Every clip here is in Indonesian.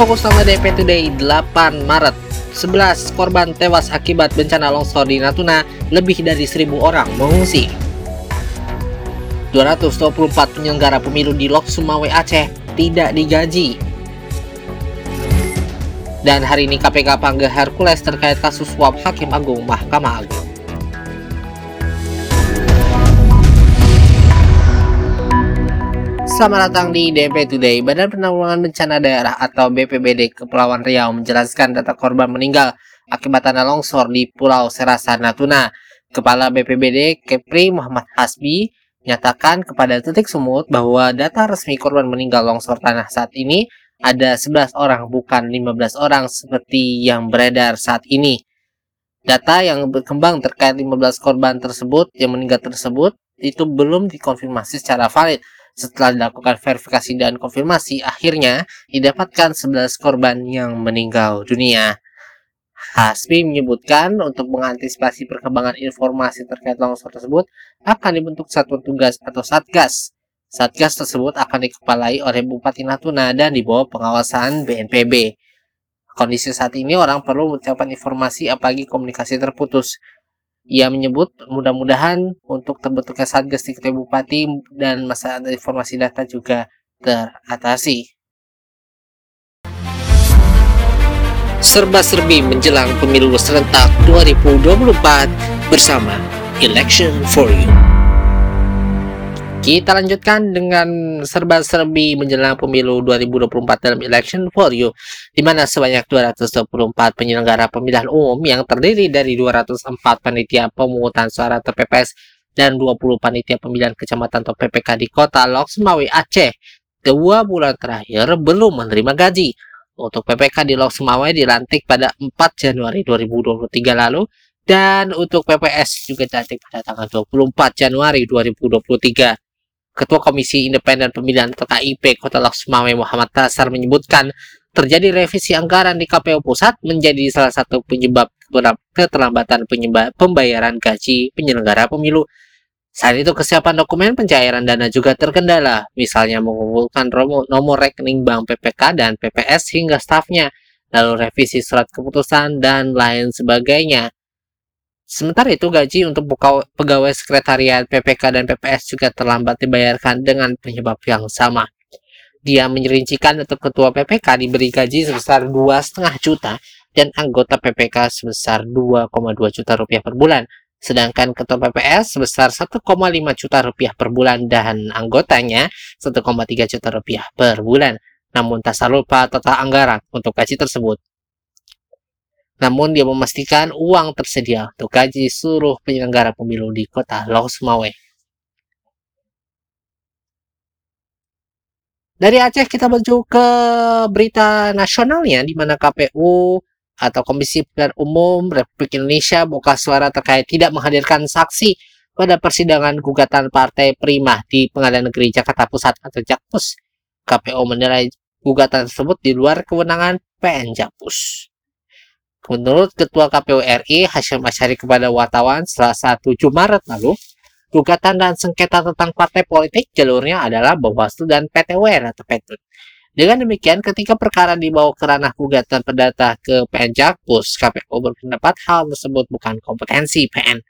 Fokus nama DP Today 8 Maret. 11 korban tewas akibat bencana longsor di Natuna lebih dari 1000 orang mengungsi. 224 penyelenggara pemilu di Lok Sumawe Aceh tidak digaji. Dan hari ini KPK panggil Hercules terkait kasus suap Hakim Agung Mahkamah Agung Selamat datang di DP Today. Badan Penanggulangan Bencana Daerah atau BPBD Kepulauan Riau menjelaskan data korban meninggal akibat tanah longsor di Pulau Serasa, Natuna. Kepala BPBD Kepri Muhammad Hasbi menyatakan kepada Titik Sumut bahwa data resmi korban meninggal longsor tanah saat ini ada 11 orang bukan 15 orang seperti yang beredar saat ini. Data yang berkembang terkait 15 korban tersebut yang meninggal tersebut itu belum dikonfirmasi secara valid setelah dilakukan verifikasi dan konfirmasi, akhirnya didapatkan 11 korban yang meninggal dunia. Hasbi menyebutkan untuk mengantisipasi perkembangan informasi terkait longsor tersebut akan dibentuk satuan tugas atau satgas. Satgas tersebut akan dikepalai oleh Bupati Natuna dan di bawah pengawasan BNPB. Kondisi saat ini orang perlu mengucapkan informasi apalagi komunikasi terputus. Ia menyebut mudah-mudahan untuk terbentuknya Satgas di Bupati dan masalah informasi data juga teratasi. Serba-serbi menjelang pemilu serentak 2024 bersama Election for You. Kita lanjutkan dengan serba-serbi menjelang pemilu 2024 dalam Election for You, di mana sebanyak 224 penyelenggara pemilihan umum yang terdiri dari 204 panitia pemungutan suara atau PPS dan 20 panitia pemilihan kecamatan atau PPK di kota Lok Sumawe, Aceh, dua bulan terakhir belum menerima gaji. Untuk PPK di Lok Sumawe dilantik pada 4 Januari 2023 lalu, dan untuk PPS juga dilantik pada tanggal 24 Januari 2023. Ketua Komisi Independen Pemilihan atau KIP Kota Loksmawe Muhammad Tasar menyebutkan terjadi revisi anggaran di KPU Pusat menjadi salah satu penyebab keterlambatan pembayaran gaji penyelenggara pemilu. Saat itu kesiapan dokumen pencairan dana juga terkendala, misalnya mengumpulkan nomor rekening bank PPK dan PPS hingga stafnya, lalu revisi surat keputusan dan lain sebagainya. Sementara itu gaji untuk pegawai sekretariat PPK dan PPS juga terlambat dibayarkan dengan penyebab yang sama. Dia menyerincikan untuk ketua PPK diberi gaji sebesar 2,5 juta dan anggota PPK sebesar 2,2 juta rupiah per bulan. Sedangkan ketua PPS sebesar 1,5 juta rupiah per bulan dan anggotanya 1,3 juta rupiah per bulan. Namun tak lupa total anggaran untuk gaji tersebut namun dia memastikan uang tersedia untuk gaji seluruh penyelenggara pemilu di kota Sumawe. Dari Aceh kita menuju ke berita nasionalnya di mana KPU atau Komisi Pemilihan Umum Republik Indonesia buka suara terkait tidak menghadirkan saksi pada persidangan gugatan Partai Prima di Pengadilan Negeri Jakarta Pusat atau Jakpus. KPU menilai gugatan tersebut di luar kewenangan PN Jakpus. Menurut Ketua KPU RI Hashim Asyari kepada wartawan selasa 7 Maret lalu, gugatan dan sengketa tentang partai politik jalurnya adalah Bawaslu dan PTWR atau Petun. Dengan demikian, ketika perkara dibawa ke ranah gugatan perdata ke PN Jakpus, KPU berpendapat hal tersebut bukan kompetensi PN.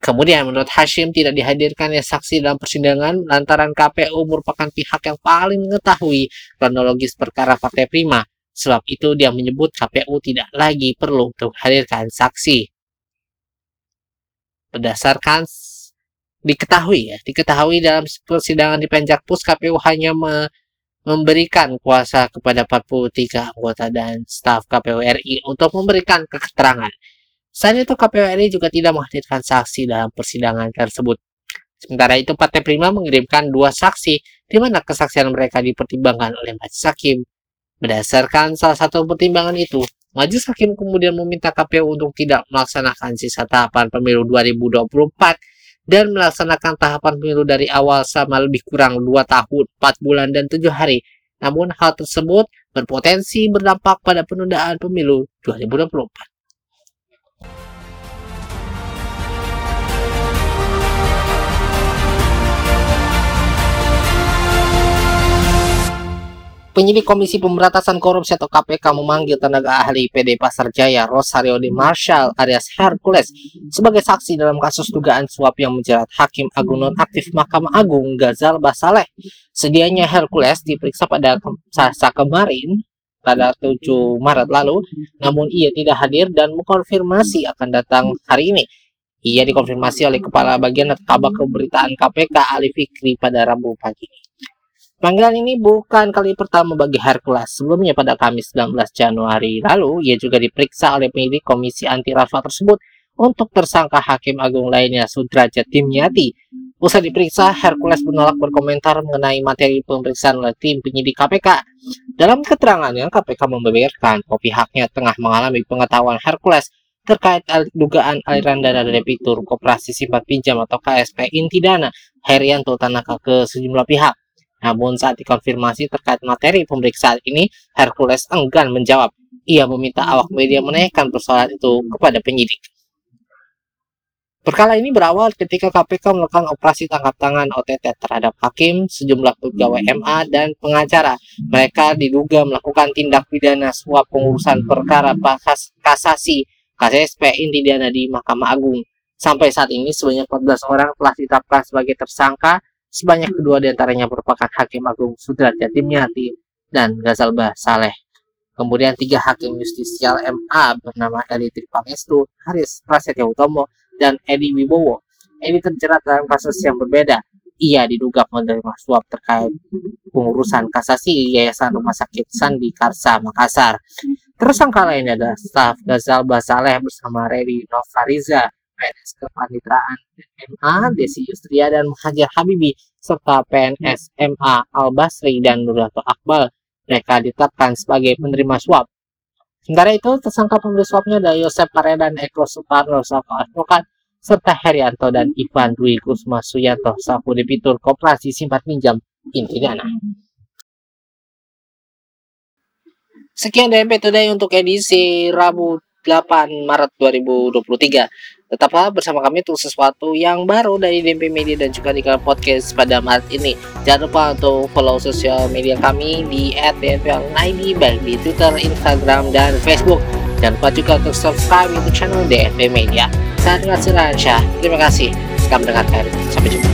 Kemudian menurut Hashim tidak dihadirkannya saksi dalam persidangan lantaran KPU merupakan pihak yang paling mengetahui kronologis perkara Partai Prima Sebab itu dia menyebut KPU tidak lagi perlu untuk hadirkan saksi. Berdasarkan diketahui ya, diketahui dalam persidangan di Penjakpus KPU hanya me memberikan kuasa kepada 43 anggota dan staf KPU RI untuk memberikan keterangan. Selain itu KPU RI juga tidak menghadirkan saksi dalam persidangan tersebut. Sementara itu Partai Prima mengirimkan dua saksi di mana kesaksian mereka dipertimbangkan oleh majelis hakim Berdasarkan salah satu pertimbangan itu, Majelis Hakim kemudian meminta KPU untuk tidak melaksanakan sisa tahapan pemilu 2024 dan melaksanakan tahapan pemilu dari awal sama lebih kurang 2 tahun, 4 bulan, dan 7 hari. Namun hal tersebut berpotensi berdampak pada penundaan pemilu 2024. Penyidik Komisi Pemberantasan Korupsi atau KPK memanggil tenaga ahli PD Pasar Jaya Rosario de Marshall alias Hercules sebagai saksi dalam kasus dugaan suap yang menjerat Hakim Agung Nonaktif Mahkamah Agung Gazal Basaleh. Sedianya Hercules diperiksa pada Selasa kemarin pada 7 Maret lalu, namun ia tidak hadir dan mengkonfirmasi akan datang hari ini. Ia dikonfirmasi oleh Kepala Bagian Kabak Keberitaan KPK Ali Fikri pada Rabu pagi. Panggilan ini bukan kali pertama bagi Hercules. Sebelumnya pada Kamis 19 Januari lalu, ia juga diperiksa oleh penyidik Komisi Anti Rasuah tersebut untuk tersangka Hakim Agung lainnya Sudrajat Dimyati. Usai diperiksa, Hercules menolak berkomentar mengenai materi pemeriksaan oleh tim penyidik KPK. Dalam keterangannya, KPK membeberkan bahwa pihaknya tengah mengalami pengetahuan Hercules terkait dugaan aliran dana dari debitur Koperasi Simpan Pinjam atau KSP Inti Dana Herianto Tanaka ke sejumlah pihak. Namun saat dikonfirmasi terkait materi pemeriksaan ini, Hercules enggan menjawab. Ia meminta awak media menanyakan persoalan itu kepada penyidik. Perkara ini berawal ketika KPK melakukan operasi tangkap tangan OTT terhadap hakim, sejumlah pegawai MA, dan pengacara. Mereka diduga melakukan tindak pidana suap pengurusan perkara kasasi KSSP inti dana di Mahkamah Agung. Sampai saat ini sebanyak 14 orang telah ditetapkan sebagai tersangka Sebanyak kedua di antaranya merupakan Hakim Agung Sudrajat Dimyati dan Gazalba Saleh. Kemudian tiga hakim justisial MA bernama Edi Tripangestu, Haris Prasetya Utomo, dan Edi Wibowo. Edi terjerat dalam kasus yang berbeda. Ia diduga menerima suap terkait pengurusan kasasi Yayasan Rumah Sakit Sandi Karsa Makassar. Tersangka lainnya adalah staf Gazalba Saleh bersama Redi Novariza PNS Kepanitraan MA Desi Yustria dan Muhajir Habibi serta PNS MA Al Basri dan Nurato Akbal mereka ditetapkan sebagai penerima suap. Sementara itu, tersangka pemberi suapnya adalah Yosep Pare dan Eko Suparno selaku advokat serta Herianto dan Ivan Dwi Kusma Suyanto selaku debitur koperasi simpan pinjam inti dana. Sekian DMP Today untuk edisi Rabu 8 Maret 2023. Tetaplah bersama kami untuk sesuatu yang baru dari DMP Media dan juga di podcast pada Maret ini. Jangan lupa untuk follow sosial media kami di @dmponline baik di Twitter, Instagram, dan Facebook. Jangan lupa juga untuk subscribe YouTube channel DMP Media. Saya Dengar Siransyah. Terima kasih. Selamat mendengarkan. Sampai jumpa.